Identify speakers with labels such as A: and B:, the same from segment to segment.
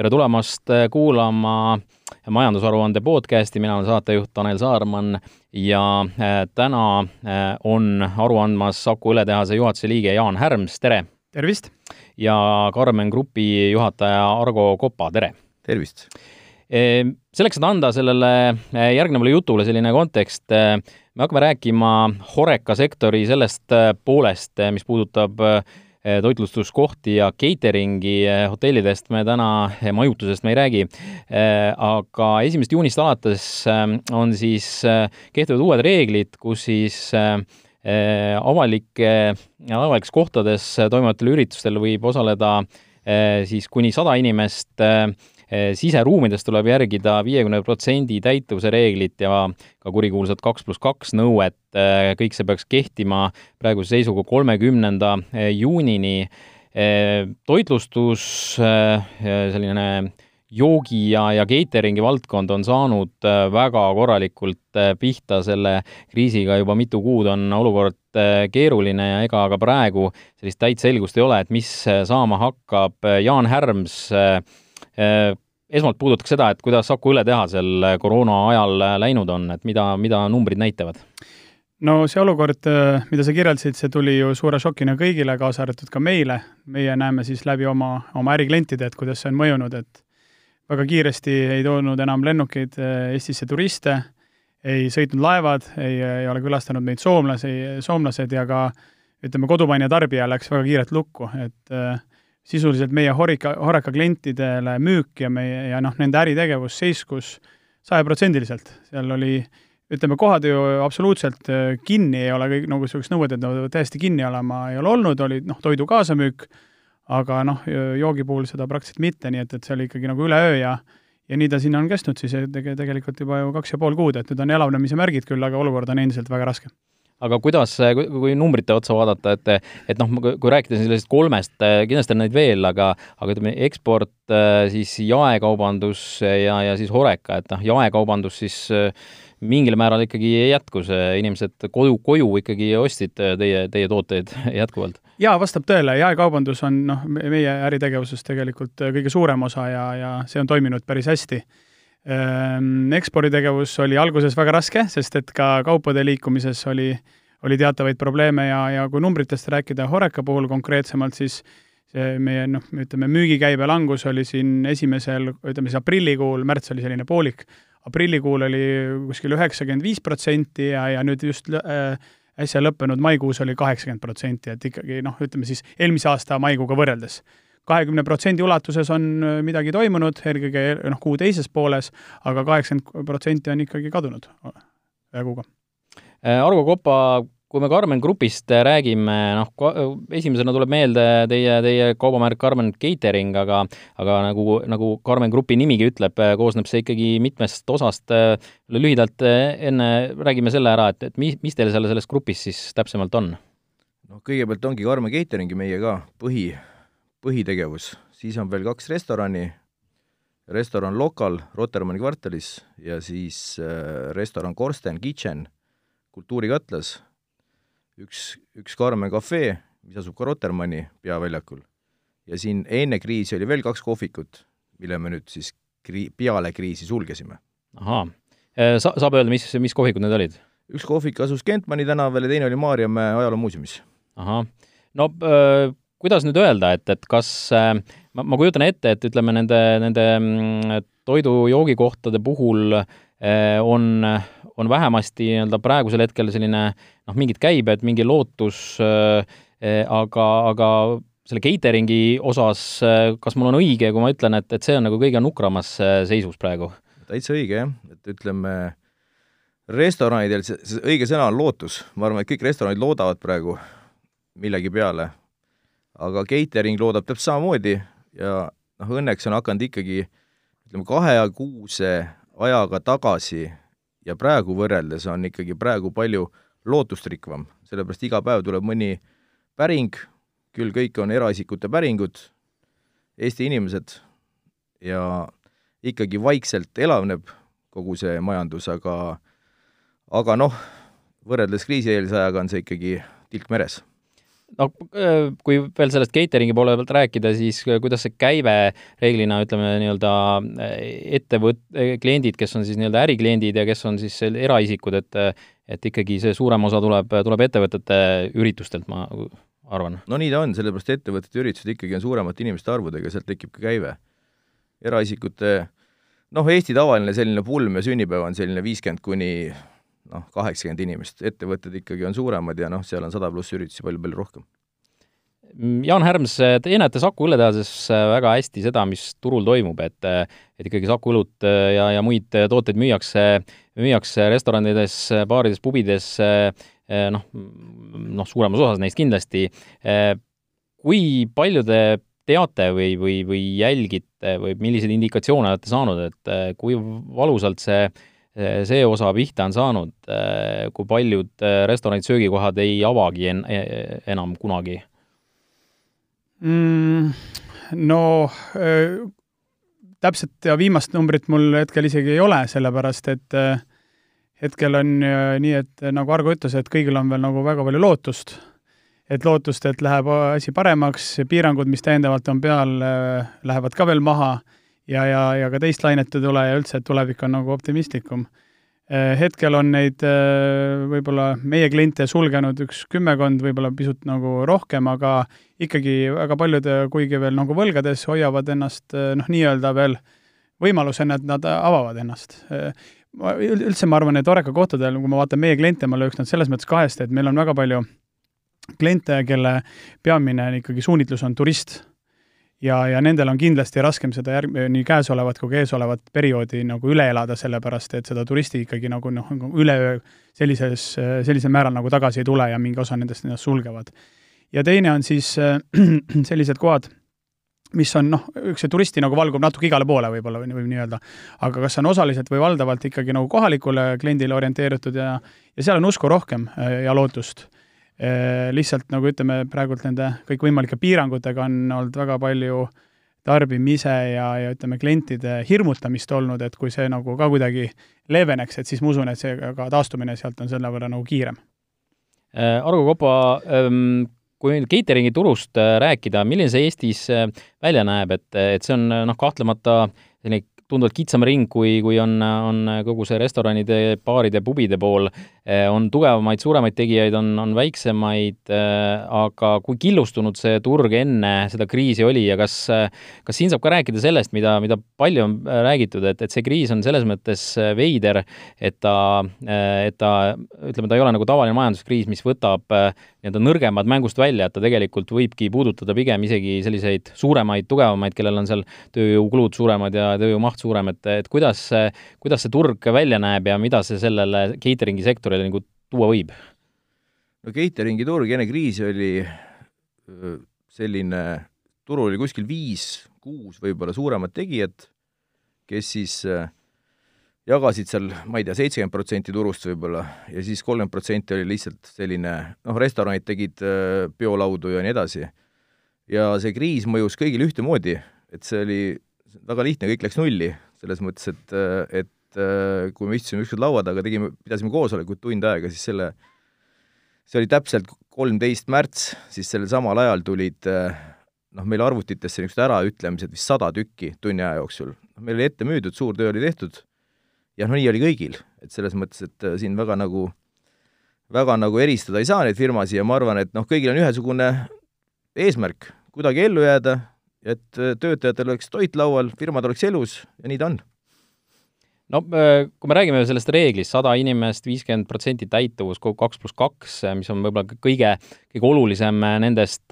A: tere tulemast kuulama majandusaruande podcasti, mina olen saatejuht Tanel Saarman ja äh, täna äh, on aru andmas Saku õletehase juhatuse liige Jaan Härms, tere!
B: tervist!
A: ja Karmen Grupi juhataja Argo Kopa, tere!
C: tervist!
A: Selleks, et anda sellele äh, järgnevale jutule selline kontekst, me hakkame rääkima Horeca sektori sellest poolest, mis puudutab Eh, toitlustuskohti ja catering'i eh, hotellidest me täna, eh, majutusest me ei räägi, aga esimesest juunist alates on siis kehtivad uued reeglid, kus siis avalike, avalikes kohtades toimuvatel üritustel võib osaleda siis kuni sada inimest Eh, siseruumides tuleb järgida viiekümne protsendi täituvuse reeglit ja ka kurikuulsat kaks pluss kaks nõuet, eh, kõik see peaks kehtima praeguse seisuga kolmekümnenda eh, juunini. toitlustus, selline joogi ja, ja catering'i valdkond on saanud väga korralikult pihta selle kriisiga, juba mitu kuud on olukord keeruline ja ega ka praegu sellist täit selgust ei ole, et mis saama hakkab. Jaan Härms Äh, esmalt puudutaks seda, et kuidas Saku õletehasel koroona ajal läinud on, et mida, mida numbrid näitavad?
B: no see olukord, äh, mida sa kirjeldasid, see tuli ju suure šokina kõigile, kaasa arvatud ka meile. meie näeme siis läbi oma, oma äriklientide, et kuidas see on mõjunud, et väga kiiresti ei toonud enam lennukeid äh, Eestisse turiste, ei sõitnud laevad, ei, ei ole külastanud meid soomlasi, soomlased ja ka ütleme, kodumaine tarbija läks väga kiirelt lukku, et äh, sisuliselt meie Horika, Horeka klientidele müük ja meie, ja noh, nende äritegevus seiskus sajaprotsendiliselt, seal oli ütleme, kohad ju absoluutselt äh, kinni ei ole, kõik nagu niisugused nõuded, nad täiesti kinni olema ei ole olnud, oli noh, toidu kaasamüük, aga noh, joogi puhul seda praktiliselt mitte, nii et, et see oli ikkagi nagu üleöö ja ja nii ta sinna on kestnud siis tege-, tegelikult juba ju kaks ja pool kuud, et nüüd on elavnemise märgid küll, aga olukord on endiselt väga raske
A: aga kuidas, kui numbrite otsa vaadata, et et noh, kui rääkida sellisest kolmest, kindlasti on neid veel, aga aga ütleme, eksport, siis jaekaubandus ja, ja siis Horeca, et noh, jaekaubandus siis mingil määral ikkagi jätkus, inimesed koju, koju ikkagi ostsid teie, teie tooteid jätkuvalt?
B: jaa, vastab tõele, jaekaubandus on noh, meie äritegevusest tegelikult kõige suurem osa ja, ja see on toiminud päris hästi eksporditegevus oli alguses väga raske, sest et ka kaupade liikumises oli, oli teatavaid probleeme ja, ja kui numbritest rääkida Horeca puhul konkreetsemalt, siis see meie noh, ütleme müügikäibe langus oli siin esimesel, ütleme siis aprillikuul, märts oli selline poolik, aprillikuul oli kuskil üheksakümmend viis protsenti ja, ja nüüd just äh, äsja lõppenud maikuus oli kaheksakümmend protsenti, et ikkagi noh, ütleme siis eelmise aasta maikuuga võrreldes kahekümne protsendi ulatuses on äh, midagi toimunud, eelkõige noh, kuu teises pooles, aga kaheksakümmend protsenti on ikkagi kadunud ühe kuuga.
A: Äh, Arvo Kopa, kui me Karmen Grupist räägime, noh, esimesena tuleb meelde teie, teie kaubamärk Karmen Catering, aga aga nagu, nagu Karmen Grupi nimigi ütleb, koosneb see ikkagi mitmest osast. lühidalt enne räägime selle ära, et, et mis, mis teil seal selles grupis siis täpsemalt on?
C: noh, kõigepealt ongi Karmen Cateringi meie ka põhi põhitegevus, siis on veel kaks restorani, restoran Lokal Rotermanni kvartalis ja siis äh, restoran Korsten Kitchen Kultuurikatlas, üks, üks Karmen Cafe, mis asub ka Rotermanni peaväljakul. ja siin enne kriisi oli veel kaks kohvikut, mille me nüüd siis kri-, peale kriisi sulgesime.
A: ahaa, äh, sa-, saab öelda, mis, mis kohvikud need olid?
C: üks kohvik asus Kentmani tänaval ja teine oli Maarjamäe ajaloomuuseumis.
A: ahah, no äh, kuidas nüüd öelda, et, et kas äh, ma, ma kujutan ette, et ütleme, nende, nende mm, toidu-joogikohtade puhul äh, on, on vähemasti nii-öelda praegusel hetkel selline noh, mingid käibed, mingi lootus, äh, aga, aga selle catering'i osas, kas mul on õige, kui ma ütlen, et, et see on nagu kõige nukramas seisus praegu?
C: täitsa õige, jah, et ütleme, restoranidel see, see õige sõna on lootus, ma arvan, et kõik restoranid loodavad praegu millegi peale, aga catering loodab täpselt samamoodi ja noh, õnneks on hakanud ikkagi ütleme, kahe-kuuse ajaga tagasi ja praegu võrreldes on ikkagi praegu palju lootustrikvam, sellepärast iga päev tuleb mõni päring, küll kõik on eraisikute päringud, Eesti inimesed, ja ikkagi vaikselt elavneb kogu see majandus, aga aga noh, võrreldes kriisieelse ajaga on see ikkagi tilk meres
A: no kui veel sellest catering'i poole pealt rääkida, siis kuidas see käive reeglina, ütleme nii-öelda ettevõt-, kliendid, kes on siis nii-öelda ärikliendid ja kes on siis eraisikud, et et ikkagi see suurem osa tuleb, tuleb ettevõtete üritustelt, ma arvan.
C: no nii ta on, sellepärast ettevõtete üritused ikkagi on suuremate inimeste arvudega, sealt tekib ka käive. eraisikute noh, Eesti tavaline selline pulm ja sünnipäev on selline viiskümmend kuni noh, kaheksakümmend inimest, ettevõtted ikkagi on suuremad ja noh, seal on sada pluss üritusi palju-palju rohkem.
A: Jaan Härms, teie näete Saku õlletehases väga hästi seda, mis turul toimub, et et ikkagi Saku õlut ja, ja muid tooteid müüakse, müüakse restoranides, baarides, pubides, noh, noh, suuremas osas neist kindlasti. kui palju te teate või, või, või jälgite või milliseid indikatsioone olete saanud, et kui valusalt see see osa pihta on saanud, kui paljud restoranid, söögikohad ei avagi en-, enam kunagi
B: mm,? No äh, täpset ja viimast numbrit mul hetkel isegi ei ole, sellepärast et äh, hetkel on äh, nii, et nagu Argo ütles, et kõigil on veel nagu väga palju lootust. et lootust, et läheb asi paremaks, piirangud, mis täiendavalt on peal, lähevad ka veel maha ja, ja, ja ka teist lainet ei tule ja üldse, et tulevik on nagu optimistlikum Eh, hetkel on neid eh, võib-olla meie kliente sulgenud üks kümmekond, võib-olla pisut nagu rohkem, aga ikkagi väga paljud, eh, kuigi veel nagu võlgades, hoiavad ennast noh, nii-öelda veel võimalusena, et nad avavad ennast. ma üldse, ma arvan, et Oreca kohtadel, kui ma vaatan meie kliente, ma lööks nad selles mõttes kahest, et meil on väga palju kliente, kelle peamine ikkagi suunitlus on turist ja, ja nendel on kindlasti raskem seda järg-, nii käesolevat kui ka eesolevat perioodi nagu üle elada, sellepärast et seda turisti ikkagi nagu noh, nagu üleöö sellises, sellisel määral nagu tagasi ei tule ja mingi osa nendest ennast sulgevad. ja teine on siis äh, sellised kohad, mis on noh, üks see turisti nagu valgub natuke igale poole võib-olla või, või nii-öelda, aga kas on osaliselt või valdavalt ikkagi nagu kohalikule kliendile orienteeritud ja, ja seal on usku rohkem äh, ja lootust lihtsalt nagu ütleme, praegult nende kõikvõimalike piirangutega on olnud väga palju tarbimise ja, ja ütleme, klientide hirmutamist olnud, et kui see nagu ka kuidagi leeveneks, et siis ma usun, et see ka taastumine sealt on selle võrra nagu kiirem.
A: Äh, Argo Kopa, ähm, kui nüüd catering'i turust äh, rääkida, milline see Eestis välja näeb, et, et see on noh, kahtlemata selline tunduvalt kitsam ring, kui, kui on, on kogu see restoranide, baaride, pubide pool, on tugevamaid, suuremaid tegijaid, on, on väiksemaid, aga kui killustunud see turg enne seda kriisi oli ja kas, kas siin saab ka rääkida sellest, mida, mida palju on räägitud, et, et see kriis on selles mõttes veider, et ta, et ta, ütleme, ta ei ole nagu tavaline majanduskriis, mis võtab nii-öelda nõrgemad mängust välja, et ta tegelikult võibki puudutada pigem isegi selliseid suuremaid, tugevamaid, kellel on seal tööjõukulud suuremad ja tööjõumaht suurem, et, et kuidas kuidas see turg välja näeb ja mida see sellele catering'i sektorile nagu tuua võib?
C: no catering'i turg enne kriisi oli selline, turul oli kuskil viis-kuus võib-olla suuremat tegijat, kes siis jagasid seal, ma ei tea, seitsekümmend protsenti turust võib-olla ja siis kolmkümmend protsenti oli lihtsalt selline noh, restoranid tegid peolaudu ja nii edasi. ja see kriis mõjus kõigile ühtemoodi, et see oli väga lihtne, kõik läks nulli, selles mõttes, et, et kui me istusime ükskord laua taga, tegime, pidasime koosolekut tund aega, siis selle, see oli täpselt kolmteist märts, siis sellel samal ajal tulid noh, meil arvutitesse niisugused äraütlemised vist sada tükki tunni aja jooksul. meil oli ette müüdud, suur töö oli tehtud ja noh, nii oli kõigil, et selles mõttes, et siin väga nagu, väga nagu eristada ei saa neid firmasid ja ma arvan, et noh, kõigil on ühesugune eesmärk, kuidagi ellu jääda, et äh, töötajatel oleks toit laual, firmad oleks elus ja nii ta on.
A: No äh, kui me räägime sellest reeglist, sada inimest, viiskümmend protsenti täituvus, kaks pluss kaks, äh, mis on võib-olla kõige, kõige olulisem nendest,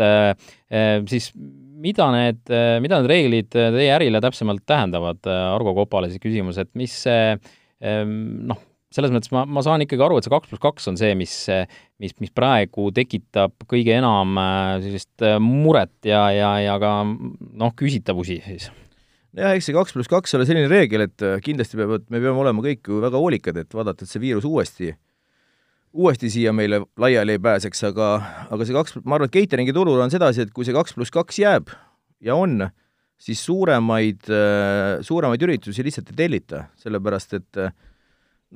A: siis mida need, mida need reeglid teie ärile täpsemalt tähendavad, Argo Kopale siis küsimus, et mis see noh, selles mõttes ma, ma saan ikkagi aru, et see kaks pluss kaks on see, mis, mis, mis praegu tekitab kõige enam äh, sellist äh, muret ja, ja, ja ka noh, küsitavusi siis.
C: jah, eks see kaks pluss kaks ole selline reegel, et äh, kindlasti peavad, me peame olema kõik ju väga hoolikad, et vaadata, et see viirus uuesti, uuesti siia meile laiali ei pääseks, aga, aga see kaks, ma arvan, et catering'i turul on sedasi, et kui see kaks pluss kaks jääb ja on, siis suuremaid, suuremaid üritusi lihtsalt ei tellita, sellepärast et äh,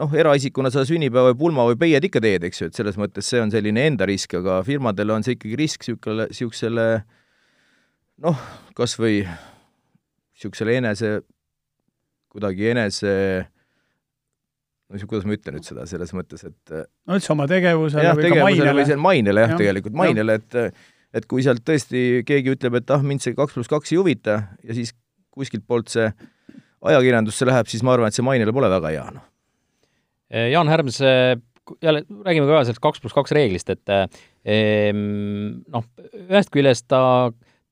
C: noh, eraisikuna sa sünnipäeva või pulma või peied ikka teed, eks ju, et selles mõttes see on selline enda risk, aga firmadele on see ikkagi risk niisugusele, niisugusele noh, kas või niisugusele enese, kuidagi enese no kuidas ma ütlen nüüd seda, selles mõttes, et
B: no üldse oma tegevusele
C: jah,
B: või
C: tegevusele
B: ka mainele.
C: mainele Jah, ja,, tegelikult mainele, et et kui sealt tõesti keegi ütleb, et ah, mind see kaks pluss kaks ei huvita ja siis kuskilt poolt see ajakirjandusse läheb, siis ma arvan, et see mainele pole väga hea, noh.
A: Jaan Härms, jälle räägime ka sellest kaks pluss kaks reeglist, et ehm, noh, ühest küljest ta,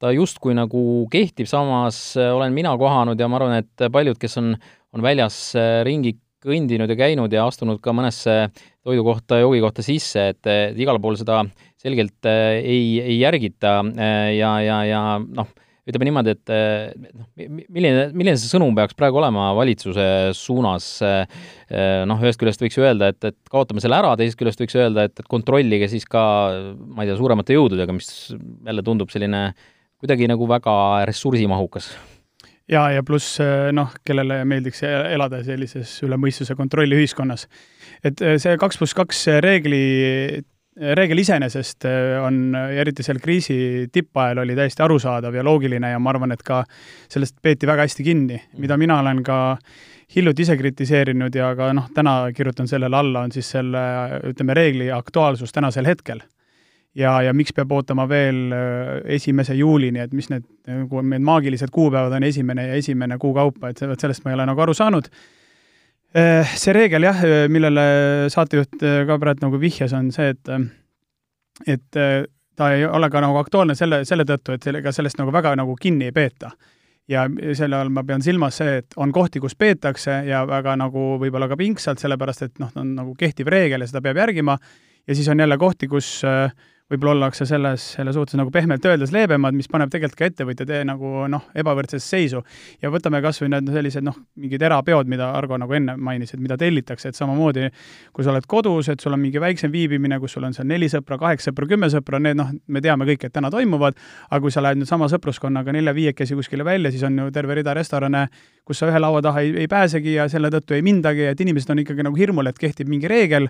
A: ta justkui nagu kehtib, samas olen mina kohanud ja ma arvan, et paljud, kes on, on väljas ringi kõndinud ja käinud ja astunud ka mõnesse toidukohta, joogikohta sisse, et, igal pool seda selgelt ei, ei järgita ja, ja, ja noh, ütleme niimoodi, et noh, milline, milline see sõnum peaks praegu olema valitsuse suunas, noh, ühest küljest võiks ju öelda, et, et kaotame selle ära, teisest küljest võiks öelda, et, et kontrollige siis ka, ma ei tea, suuremate jõududega, mis jälle tundub selline kuidagi nagu väga ressursimahukas
B: ja, ja pluss noh, kellele meeldiks elada sellises üle mõistuse kontrolli ühiskonnas. et see kaks pluss kaks reegli, reegel iseenesest on, eriti seal kriisi tippajal, oli täiesti arusaadav ja loogiline ja ma arvan, et ka sellest peeti väga hästi kinni, mida mina olen ka hiljuti ise kritiseerinud ja ka noh, täna kirjutan sellele alla, on siis selle, ütleme, reegli aktuaalsus tänasel hetkel ja, ja miks peab ootama veel esimese juulini, et mis need, nagu need maagilised kuupäevad on esimene ja esimene kuu kaupa, et sellest ma ei ole nagu aru saanud. See reegel jah, millele saatejuht ka praegu nagu vihjas, on see, et et ta ei ole ka nagu aktuaalne selle, selle tõttu, et ega sellest nagu väga nagu kinni ei peeta. ja selle all ma pean silmas see, et on kohti, kus peetakse ja väga nagu võib-olla ka pingsalt, sellepärast et noh, on nagu kehtiv reegel ja seda peab järgima, ja siis on jälle kohti, kus äh, võib-olla ollakse selles, selle suhtes nagu pehmelt öeldes leebemad, mis paneb tegelikult ka ettevõtjad nagu noh, ebavõrdsesse seisu. ja võtame kas või need sellised noh, mingid erapeod, mida Argo nagu enne mainis, et mida tellitakse, et samamoodi kui sa oled kodus, et sul on mingi väiksem viibimine, kus sul on seal neli sõpra, kaheksa sõpra, kümme sõpra, need noh, me teame kõik, et täna toimuvad, aga kui sa lähed nüüd sama sõpruskonnaga nelja-viiekesi kuskile välja, siis on ju terve rida restorane, kus sa ühe laua taha ei, ei pääsegi ja selle tõttu ei mindagi, et inimesed on ikkagi nagu hirmul, et kehtib mingi reegel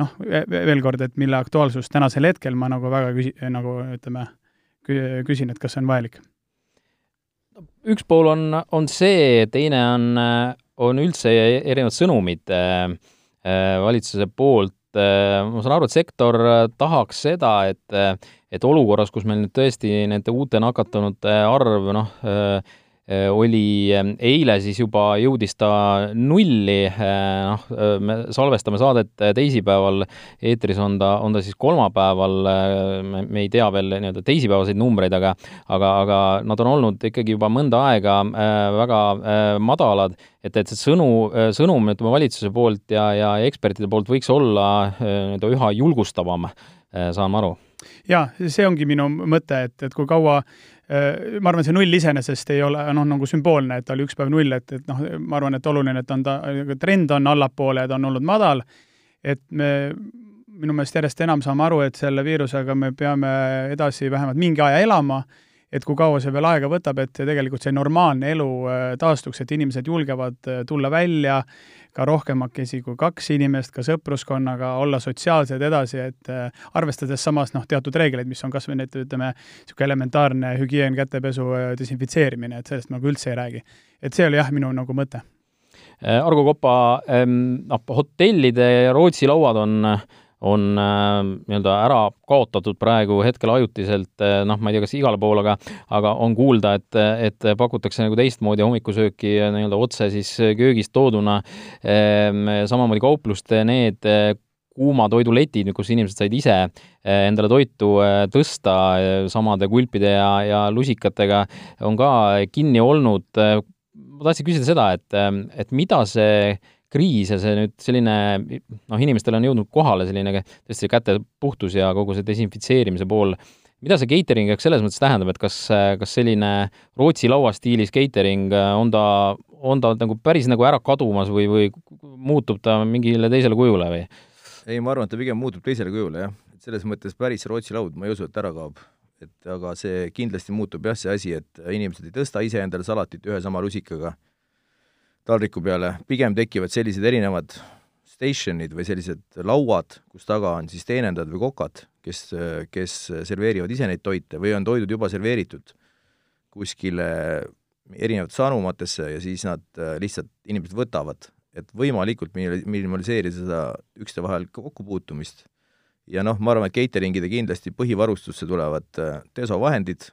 B: noh, veel kord, et mille aktuaalsust tänasel hetkel ma nagu väga küsi-, nagu ütleme, küsin, et kas see on vajalik?
A: üks pool on, on see, teine on, on üldse erinevad sõnumid äh, valitsuse poolt äh,. ma saan aru, et sektor tahaks seda, et, et olukorras, kus meil nüüd tõesti nende uute nakatunute arv, noh äh,, Äh, oli ähm, eile siis juba jõudis ta nulli, äh, noh, äh, me salvestame saadet teisipäeval, eetris on ta, on ta siis kolmapäeval, me, ei tea veel nii-öelda teisipäevaseid numbreid, aga aga, aga nad on olnud ikkagi juba mõnda aega väga madalad, et, et see sõnu, sõnum, ütleme, valitsuse poolt ja, ja ekspertide poolt võiks olla nii-öelda üha julgustavam, saan ma aru?
B: Jaa, see ongi minu mõte, et, et kui kaua Äh, ma arvan, see null iseenesest ei ole noh, nagu sümboolne, et ta oli üks päev null, et, et noh, ma arvan, et oluline, et on ta, trend on allapoole ja ta on olnud madal, et me minu meelest järjest enam saame aru, et selle viirusega me peame edasi vähemalt mingi aja elama, et kui kaua see veel aega võtab, et tegelikult see normaalne elu äh, taastuks, et inimesed julgevad äh, tulla välja, ka rohkemakesi kui kaks inimest, ka sõpruskonnaga, olla sotsiaalsed edasi, et äh, arvestades samas noh, teatud reegleid, mis on kas või need, ütleme, niisugune elementaarne hügieen, kätepesu, äh, desinfitseerimine, et sellest ma nagu üldse ei räägi. et see oli jah, minu nagu mõte.
A: Äh, Argo Kopa, ähm, noh, hotellide Rootsi lauad on on äh, nii-öelda ära kaotatud praegu hetkel ajutiselt, äh, noh, ma ei tea, kas igal pool, aga aga on kuulda, et, et pakutakse nagu teistmoodi hommikusööki nii-öelda otse siis köögist tooduna. Ähm, samamoodi kaupluste need äh, kuumatoiduletid, kus inimesed said ise endale toitu tõsta samade kulpide ja, ja lusikatega, on ka kinni olnud. ma tahtsin küsida seda, et, et mida see kriis ja see nüüd selline noh, inimestele on jõudnud kohale selline tõesti käte puhtus ja kogu see desinfitseerimise pool, mida see catering jaoks selles mõttes tähendab, et kas, kas selline Rootsi lauastiilis catering, on ta, on ta nagu päris nagu ära kadumas või, või muutub ta mingile teisele kujule või?
C: ei, ma arvan, et ta pigem muutub teisele kujule, jah. et selles mõttes päris Rootsi laud, ma ei usu, et ära kaob. et aga see kindlasti muutub jah, see asi, et inimesed ei tõsta ise endale salatit ühe sama lusikaga taldriku peale, pigem tekivad sellised erinevad station'id või sellised lauad, kus taga on siis teenindajad või kokad, kes, kes serveerivad ise neid toite või on toidud juba serveeritud kuskile erinevatesse anumatesse ja siis nad lihtsalt, inimesed võtavad, et võimalikult minimaliseerida seda ükste vahel kokkupuutumist. ja noh, ma arvan, et catering'ide kindlasti põhivarustusse tulevad desovahendid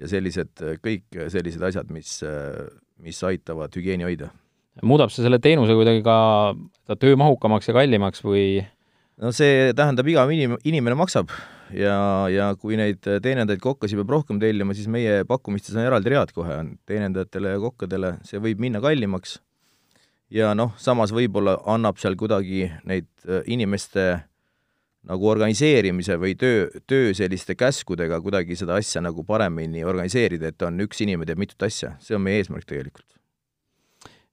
C: ja sellised, kõik sellised asjad, mis, mis aitavad hügieeni hoida
A: muudab see selle teenuse kuidagi ka töömahukamaks ja kallimaks või?
C: no see tähendab, iga inim-, inimene maksab ja, ja kui neid teenindajaid, kokkasid peab rohkem tellima, siis meie pakkumistes on eraldi read kohe, on teenindajatele ja kokkadele, see võib minna kallimaks. ja noh, samas võib-olla annab seal kuidagi neid äh, inimeste nagu organiseerimise või töö, töö selliste käskudega kuidagi seda asja nagu paremini organiseerida, et on üks inimene teeb mitut asja, see on meie eesmärk tegelikult.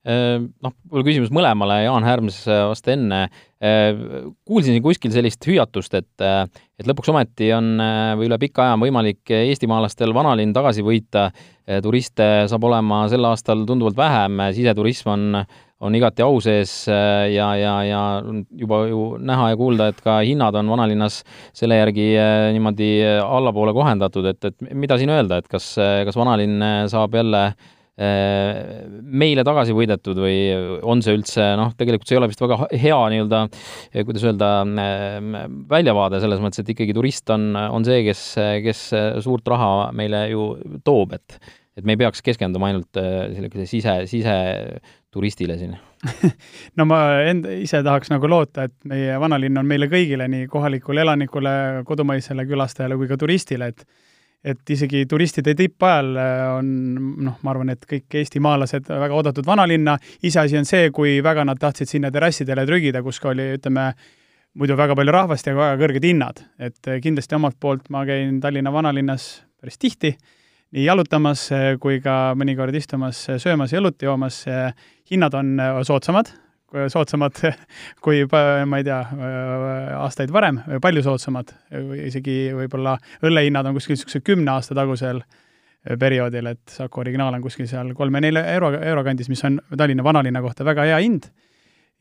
A: Ehm, noh, mul küsimus mõlemale, Jaan Härms vasta enne, ehm, kuulsin kuskil sellist hüüatust, et et lõpuks ometi on äh, või üle pika aja on võimalik eestimaalastel vanalinn tagasi võita, turiste saab olema sel aastal tunduvalt vähem, siseturism on, on igati au sees ja, ja, ja juba ju näha ja kuulda, et ka hinnad on vanalinnas selle järgi niimoodi allapoole kohendatud, et, et mida siin öelda, et kas, kas vanalinn saab jälle äh, Äh, meile tagasi võidetud või on see üldse noh, tegelikult see ei ole vist väga hea nii-öelda, äh, kuidas öelda, äh, väljavaade selles mõttes, et ikkagi turist on, on see, kes, kes suurt raha meile ju toob, et et me ei peaks keskenduma ainult sellise sise, siseturistile siin.
B: No ma enda, ise tahaks nagu loota, et meie vanalinn on meile kõigile, nii kohalikule elanikule, kodumaisele külastajale kui ka turistile, et et isegi turistide tippajal äh, on noh, ma arvan, et kõik eestimaalased väga oodatud vanalinna, iseasi on see, kui väga nad tahtsid sinna terrassidele trügida, kus ka oli, ütleme, muidu väga palju rahvast ja väga kõrged hinnad. et äh, kindlasti omalt poolt ma käin Tallinna vanalinnas päris tihti, nii jalutamas äh, kui ka mõnikord istumas, söömas ja õlut joomas. hinnad on soodsamad, soodsamad kui ma ei tea, aastaid varem, palju soodsamad, isegi võib-olla õllehinnad on kuskil niisuguse kümne aasta tagusel perioodil, et Saku originaal on kuskil seal kolme-nelja euro, euro kandis, mis on Tallinna vanalinna kohta väga hea hind.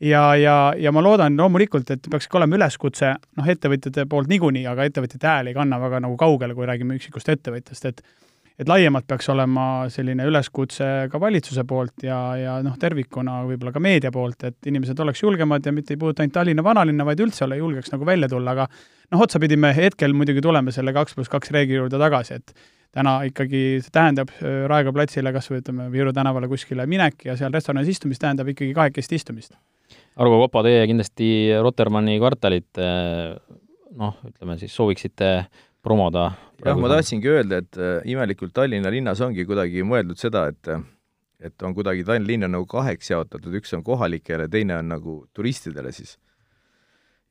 B: ja, ja, ja ma loodan loomulikult, et peaks ikka olema üleskutse, noh, ettevõtjate poolt niikuinii, aga ettevõtjate hääl ei kanna väga nagu kaugele, kui räägime üksikust ettevõtjast, et et laiemalt peaks olema selline üleskutse ka valitsuse poolt ja, ja noh, tervikuna võib-olla ka meedia poolt, et inimesed oleks julgemad ja mitte ei puuduta ainult Tallinna vanalinna, vaid üldse ole julgeks nagu välja tulla, aga noh, otsapidi me hetkel muidugi tuleme selle kaks pluss kaks reegli juurde tagasi, et täna ikkagi see tähendab äh, Raekoja platsile kas või ütleme, Viru tänavale kuskile minek ja seal restoranis istumist tähendab ikkagi kahekesti istumist.
A: Argo Kopa, teie kindlasti Rotermanni kvartalit äh, noh, ütleme siis sooviksite promoda?
C: jah, ma tahtsingi öelda, et äh, imelikult Tallinna linnas ongi kuidagi mõeldud seda, et et on kuidagi Tallinna linn on nagu kaheks jaotatud, üks on kohalikele, teine on nagu turistidele siis.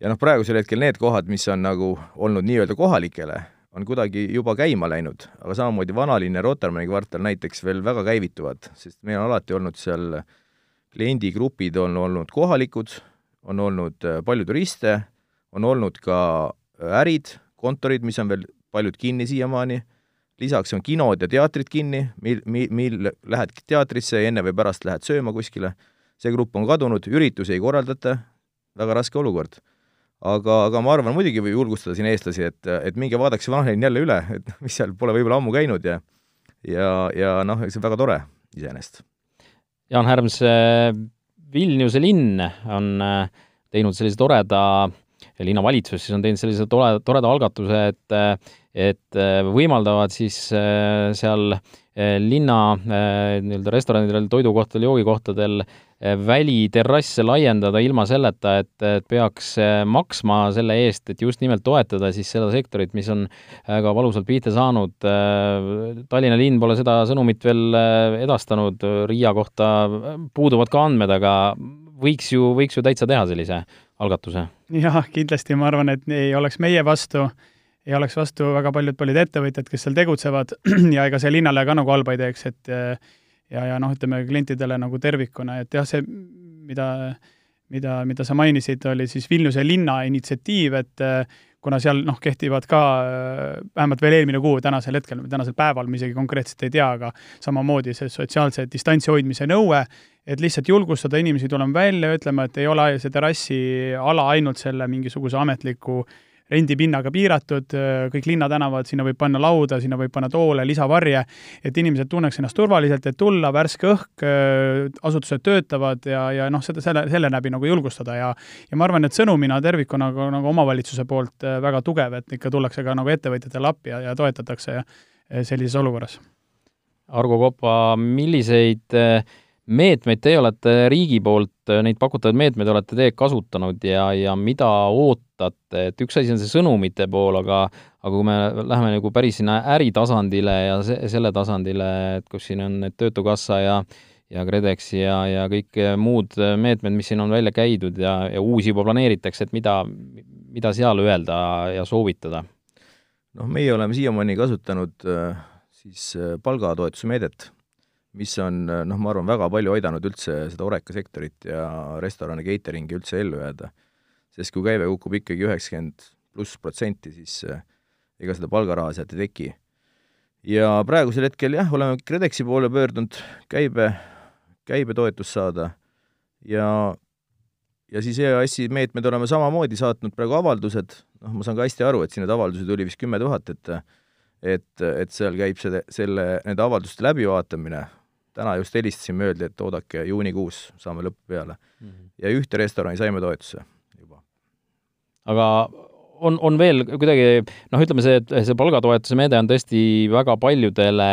C: ja noh, praegusel hetkel need kohad, mis on nagu olnud nii-öelda kohalikele, on kuidagi juba käima läinud, aga samamoodi Vanalinn ja Rotermanni kvartal näiteks veel väga käivituvad, sest meil on alati olnud seal kliendigrupid on olnud kohalikud, on olnud äh, palju turiste, on olnud ka äh, ärid, kontorid, mis on veel paljud kinni siiamaani, lisaks on kinod ja teatrid kinni, mil, mil, mil lähed teatrisse ja enne või pärast lähed sööma kuskile, see grupp on kadunud, üritusi ei korraldata, väga raske olukord. aga, aga ma arvan, muidugi võib julgustada siin eestlasi, et, et minge vaadake see vanalinn jälle üle, et mis seal pole võib-olla ammu käinud ja ja, ja noh, see on väga tore iseenesest.
A: Jaan Härms, äh, Vilniuse linn on äh, teinud sellise toreda äh, linnavalitsus siis on teinud sellise tore, toreda algatuse, et et võimaldavad siis äh, seal äh, linna äh, nii-öelda restoranidel, toidukohtadel, joogikohtadel väliterrasse laiendada ilma selleta, et, et peaks maksma selle eest, et just nimelt toetada siis seda sektorit, mis on väga valusalt pihta saanud. Tallinna linn pole seda sõnumit veel edastanud, Riia kohta puuduvad ka andmed, aga võiks ju, võiks ju täitsa teha sellise algatuse.
B: Jah, kindlasti. Ma arvan, et ei oleks meie vastu, ei oleks vastu väga paljud, paljud ettevõtjad, kes seal tegutsevad. Ja ega see linnale ka nagu halba ei teeks, et ja, ja noh, ütleme klientidele nagu tervikuna, et jah, see, mida mida, mida sa mainisid, oli siis Vilniuse linna initsiatiiv, et kuna seal noh, kehtivad ka vähemalt veel eelmine kuu, tänasel hetkel, tänasel päeval me isegi konkreetselt ei tea, aga samamoodi see sotsiaalse distantsi hoidmise nõue, et lihtsalt julgustada inimesi tulema välja, ütlema, et ei ole see terrassiala ainult selle mingisuguse ametliku äh, rendipinnaga piiratud, kõik linnatänavad, sinna võib panna lauda, sinna võib panna toole, lisavarje, et inimesed tunneks ennast turvaliselt, et tulla, värske õhk, asutused töötavad ja, ja noh, seda, selle, selle läbi nagu julgustada ja ja ma arvan, et sõnumina tervikuna nagu, nagu omavalitsuse poolt äh, väga tugev, et ikka tullakse ka nagu ettevõtjatele appi ja, ja toetatakse äh, sellises olukorras.
A: Argo Kopa, milliseid äh, meetmeid teie olete riigi poolt, neid pakutavaid meetmeid olete teie kasutanud ja, ja mida ootate, et üks asi on see sõnumite pool, aga aga kui me läheme nagu päris sinna äritasandile ja se-, selle tasandile, et kus siin on need Töötukassa ja ja KredEx ja, ja kõik muud meetmed, mis siin on välja käidud ja, ja uusi juba planeeritakse, et mida, mida seal öelda ja soovitada?
C: noh, meie oleme siiamaani kasutanud äh, siis äh, palgatoetuse meedet mis on noh, ma arvan, väga palju aidanud üldse seda Oreka sektorit ja restorani catering'i üldse ellu jääda. sest kui käive kukub ikkagi üheksakümmend pluss protsenti, siis eh, ega seda palgaraha sealt ei teki. ja praegusel hetkel jah, oleme KredExi poole pöördunud käibe, käibetoetust saada ja ja siis EAS-i meetmed oleme samamoodi saatnud praegu avaldused, noh, ma saan ka hästi aru, et siin neid avaldusi tuli vist kümme tuhat, et et, et seal käib selle, selle, nende avalduste läbivaatamine, täna just helistasime, öeldi, et oodake, juunikuus saame lõppu peale mm. -hmm. ja ühte restorani saime toetuse juba.
A: aga on, on veel kuidagi noh, ütleme see, see palgatoetuse meede on tõesti väga paljudele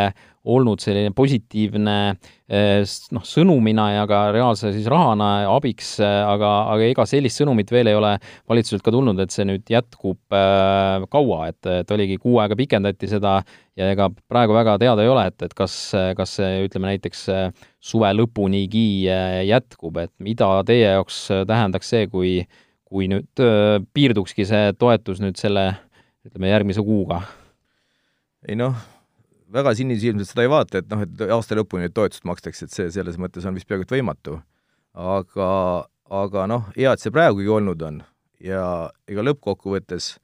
A: olnud selline positiivne eh, noh, sõnumina ja ka reaalse siis rahana abiks, aga, aga ega sellist sõnumit veel ei ole valitsuselt ka tulnud, et see nüüd jätkub äh, kaua, et, et oligi kuu aega pikendati seda ja ega praegu väga teada ei ole, et, et kas, kas see ütleme näiteks suve lõpunigi jätkub, et mida teie jaoks tähendaks see, kui kui nüüd öö, piirdukski see toetus nüüd selle ütleme, järgmise kuuga?
C: ei noh, väga sinisilmselt seda ei vaata, et noh, et aasta lõpuni toetust makstakse, et see selles mõttes on vist peaaegu et võimatu. aga, aga noh, hea, et see praegugi olnud on ja ega lõppkokkuvõttes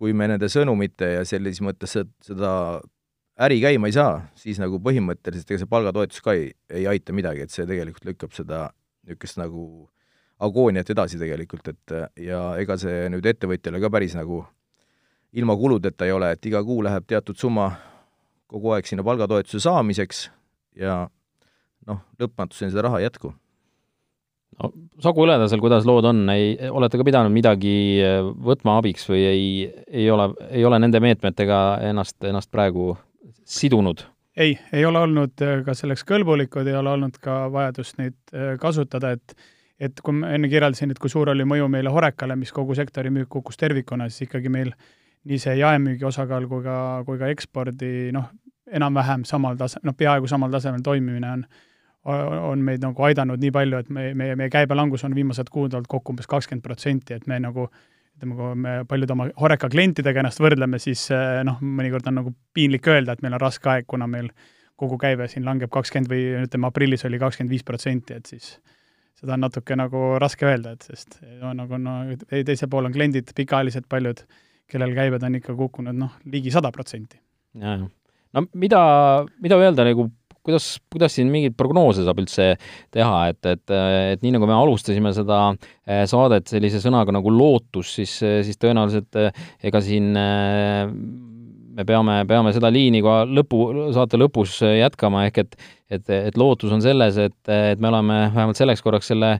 C: kui me nende sõnumite ja sellises mõttes seda äri käima ei saa, siis nagu põhimõtteliselt ega see palgatoetus ka ei, ei aita midagi, et see tegelikult lükkab seda niisugust nagu agooniat edasi tegelikult, et ja ega see nüüd ettevõtjale ka päris nagu ilma kuludeta ei ole, et iga kuu läheb teatud summa kogu aeg sinna palgatoetuse saamiseks ja noh, lõpmatuseni seda raha ei jätku
A: no Sagu Õledasel, kuidas lood on, ei, olete ka pidanud midagi võtma abiks või ei, ei ole, ei ole nende meetmetega ennast, ennast praegu sidunud?
B: ei, ei ole olnud ka selleks kõlbulikud, ei ole olnud ka vajadust neid kasutada, et et kui ma enne kirjeldasin, et kui suur oli mõju meile Horekale, mis kogu sektori müük kukkus tervikuna, siis ikkagi meil nii see jaemüügi osakaal kui ka, kui ka ekspordi noh, enam-vähem samal tase-, noh, peaaegu samal tasemel toimimine on, on meid nagu aidanud nii palju, et me, meie, meie käibelangus on viimased kuud olnud kokku umbes kakskümmend protsenti, et me nagu ütleme, kui me paljud oma Horeca klientidega ennast võrdleme, siis noh, mõnikord on nagu piinlik öelda, et meil on raske aeg, kuna meil kogu käive siin langeb kakskümmend või ütleme, aprillis oli kakskümmend viis protsenti, et siis seda on natuke nagu raske öelda, et sest no, nagu no teisel pool on kliendid pikaajalised paljud, kellel käibed on ikka kukkunud noh, ligi sada protsenti.
A: no mida, mida öelda nagu kuidas, kuidas siin mingeid prognoose saab üldse teha, et, et, et nii nagu me alustasime seda eh, saadet sellise sõnaga nagu lootus, siis, siis tõenäoliselt eh, ega siin eh, me peame, peame seda liini ka lõpu, saate lõpus jätkama, ehk et et, et lootus on selles, et, et me oleme vähemalt selleks korraks selle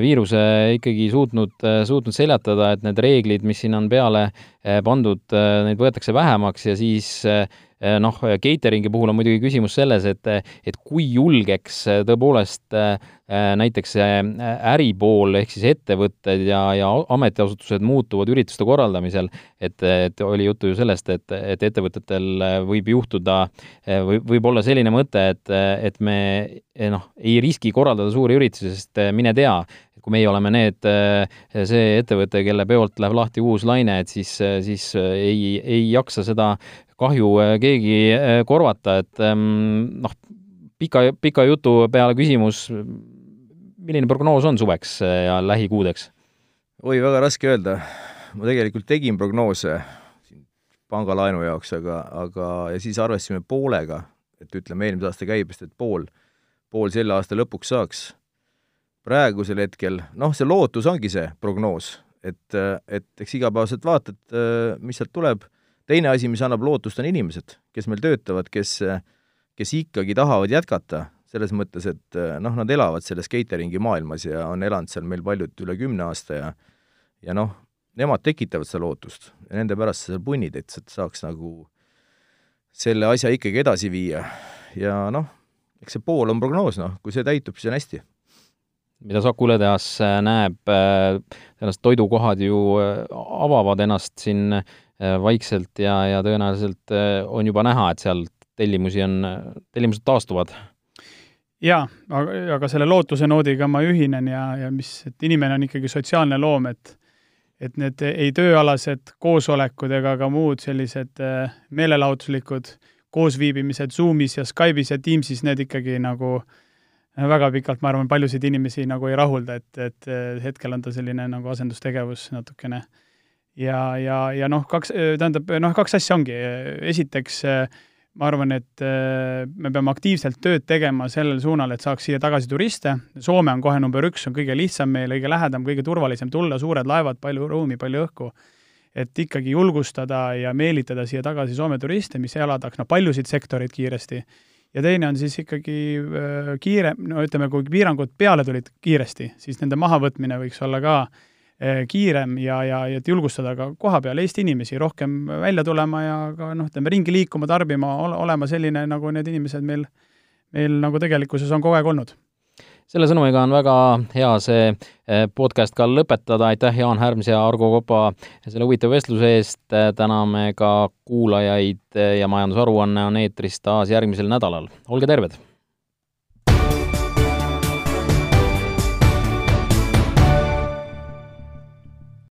A: viiruse ikkagi suutnud, suutnud seljatada, et need reeglid, mis siin on peale pandud, neid võetakse vähemaks ja siis Eh, noh, catering'i puhul on muidugi küsimus selles, et, et kui julgeks eh, tõepoolest eh, näiteks äripool ehk siis ettevõtted ja, ja ametiasutused muutuvad ürituste korraldamisel, et, et oli juttu ju sellest, et, et ettevõtetel võib juhtuda või võib olla selline mõte, et, et me noh, ei riski korraldada suuri üritusi, sest mine tea, kui meie oleme need, see ettevõte, kelle peolt läheb lahti uus laine, et siis, siis ei, ei jaksa seda kahju äh, keegi äh, korvata, et ähm, noh, pika, pika jutu peale küsimus, milline prognoos on suveks äh, ja lähikuudeks?
C: oi, väga raske öelda. ma tegelikult tegin prognoose pangalaenu jaoks, aga, aga ja siis arvestasime poolega, et ütleme, eelmise aasta käibest, et pool, pool selle aasta lõpuks saaks. Praegusel hetkel, noh, see lootus ongi see prognoos, et, et eks igapäevaselt vaatad, mis sealt tuleb, teine asi, mis annab lootust, on inimesed, kes meil töötavad, kes, kes ikkagi tahavad jätkata, selles mõttes, et noh, nad elavad selles catering'i maailmas ja on elanud seal meil paljud üle kümne aasta ja ja noh, nemad tekitavad seda lootust ja nende pärast sa seal punnid, et saaks nagu selle asja ikkagi edasi viia. ja noh, eks see pool on prognoos, noh, kui see täitub, siis on hästi.
A: Mida Saku õletehas äh, näeb, ennast äh, toidukohad ju äh, avavad ennast siin vaikselt ja, ja tõenäoliselt on juba näha, et seal tellimusi on, tellimused taastuvad.
B: Jaa, aga, aga selle lootuse noodiga ma ühinen ja, ja mis, et inimene on ikkagi sotsiaalne loom, et et need ei tööalased koosolekud ega ka muud sellised meelelahutuslikud koosviibimised Zoomis ja Skype'is ja Teamsis, need ikkagi nagu äh, väga pikalt, ma arvan, paljusid inimesi nagu ei rahulda, et, et hetkel on ta selline nagu asendustegevus natukene. ja, ja, ja noh, kaks, tähendab, noh, kaks asja ongi, esiteks ma arvan, et me peame aktiivselt tööd tegema sellel suunal, et saaks siia tagasi turiste. Soome on kohe number üks, on kõige lihtsam meile, kõige lähedam, kõige turvalisem tulla, suured laevad, palju ruumi, palju õhku. et ikkagi julgustada ja meelitada siia tagasi Soome turiste, mis elavdaks no paljusid sektoreid kiiresti. Ja teine on siis ikkagi äh, kiire, no ütleme, kui piirangud peale tulid kiiresti, siis nende mahavõtmine võiks olla ka äh, kiirem ja, ja, ja et julgustada ka kohapeal Eesti inimesi rohkem välja tulema ja ka noh, ütleme ringi liikuma, tarbima, olema selline, nagu need inimesed meil, meil nagu tegelikkuses on kogu aeg olnud
A: selle sõnumiga on väga hea see eh, podcast ka lõpetada, aitäh, Jaan Härms ja Argo Kopa selle huvitava vestluse eest, täname ka kuulajaid ja majandusaruanne on eetris taas järgmisel nädalal, olge terved!